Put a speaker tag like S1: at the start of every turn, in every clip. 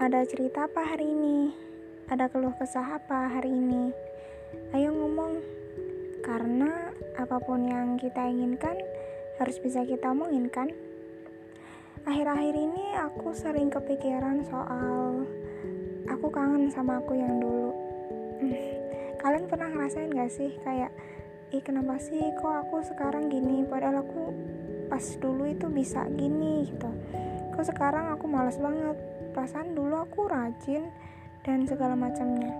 S1: Ada cerita apa hari ini? Ada keluh kesah apa hari ini? Ayo ngomong. Karena apa pun yang kita inginkan harus bisa kita omongin kan? Akhir-akhir ini aku sering kepikiran soal aku kangen sama aku yang dulu. Hmm, kalian pernah ngerasain gak sih kayak ih kenapa sih kok aku sekarang gini padahal aku pas dulu itu bisa gini gitu kok sekarang aku males banget perasaan dulu aku rajin dan segala macamnya.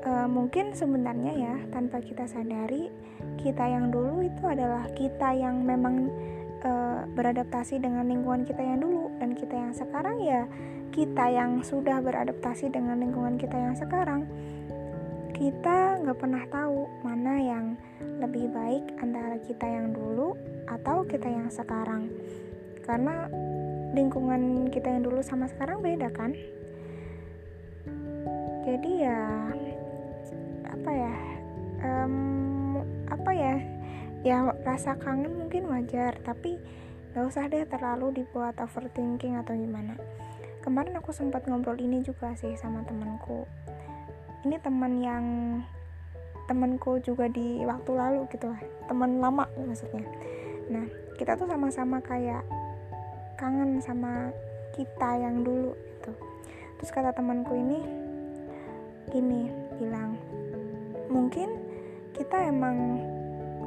S1: E, mungkin sebenarnya ya tanpa kita sadari kita yang dulu itu adalah kita yang memang e, beradaptasi dengan lingkungan kita yang dulu. Dan kita yang sekarang ya kita yang sudah beradaptasi dengan lingkungan kita yang sekarang kita nggak pernah tahu mana yang lebih baik antara kita yang dulu atau kita yang sekarang. Karena lingkungan kita yang dulu sama sekarang beda kan? Jadi ya apa ya um, apa ya ya rasa kangen mungkin wajar tapi gak usah deh terlalu dibuat overthinking atau gimana. Kemarin aku sempat ngobrol ini juga sih sama temanku. Ini teman yang temanku juga di waktu lalu gitu teman lama maksudnya. Nah kita tuh sama-sama kayak kangen sama kita yang dulu itu terus kata temanku ini gini bilang mungkin kita emang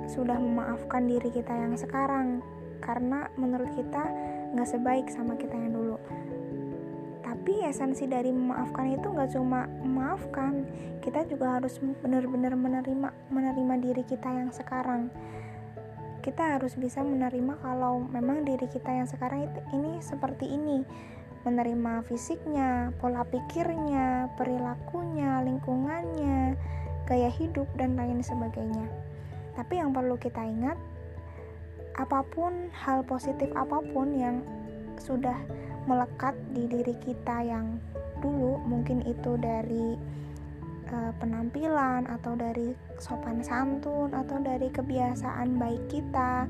S1: sudah memaafkan diri kita yang sekarang karena menurut kita nggak sebaik sama kita yang dulu. Tapi esensi dari memaafkan itu nggak cuma memaafkan kita juga harus benar-benar menerima menerima diri kita yang sekarang kita harus bisa menerima kalau memang diri kita yang sekarang itu ini seperti ini menerima fisiknya, pola pikirnya, perilakunya, lingkungannya, gaya hidup dan lain sebagainya. Tapi yang perlu kita ingat apa pun hal positif apa pun yang sudah melekat di diri kita yang dulu mungkin itu dari uh, penampilan atau dari sopan santun atau dari kebiasaan baik kita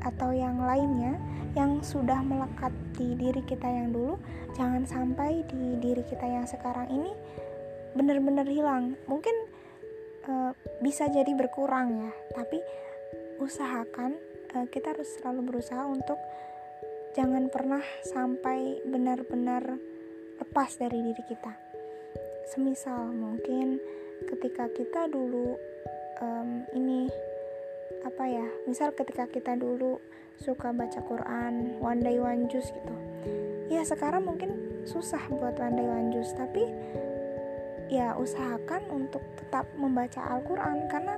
S1: atau yang lainnya yang sudah melekat di diri kita yang dulu jangan sampai di diri kita yang sekarang ini benar-benar hilang. Mungkin uh, bisa jadi berkurang ya tapi usahakan uh, kita harus selalu berusaha untuk jangan pernah sampai benar-benar lepas dari diri kita semisal mungkin ketika kita dulu um, ini apa ya misal ketika kita dulu suka baca Quran one day one juice gitu ya sekarang mungkin susah buat one day one juice tapi ya usahakan untuk tetap membaca Al-Quran karena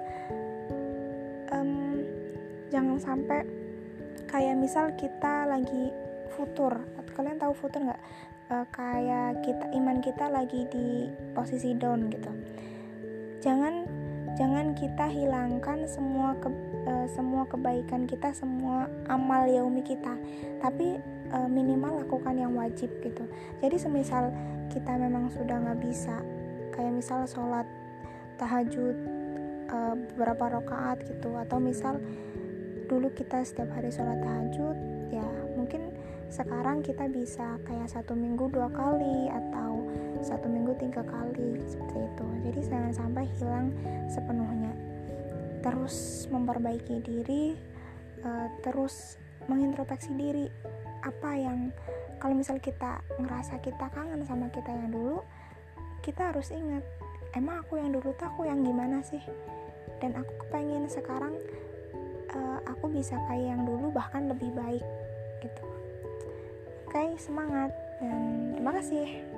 S1: um, jangan sampai kayak misal kita lagi futur. Kalian tahu futur nggak uh, kayak kita iman kita lagi di posisi down gitu. Jangan jangan kita hilangkan semua ke, uh, semua kebaikan kita semua amal yaumi kita. Tapi uh, minimal lakukan yang wajib gitu. Jadi semisal kita memang sudah nggak bisa kayak misal sholat tahajud uh, beberapa rakaat gitu. Atau misal dulu kita setiap hari sholat tahajud ya mungkin sekarang kita bisa kayak satu minggu dua kali atau satu minggu tiga kali seperti itu. Jadi jangan sampai hilang sepenuhnya. Terus memperbaiki diri uh, terus mengintrospeksi diri. Apa yang kalau misal kita ngerasa kita kangen sama kita yang dulu kita harus ingat emang aku yang dulu tuh aku yang gimana sih? Dan aku kepengen sekarang uh, aku bisa kayak yang dulu bahkan lebih baik Oke, semangat dan terima kasih.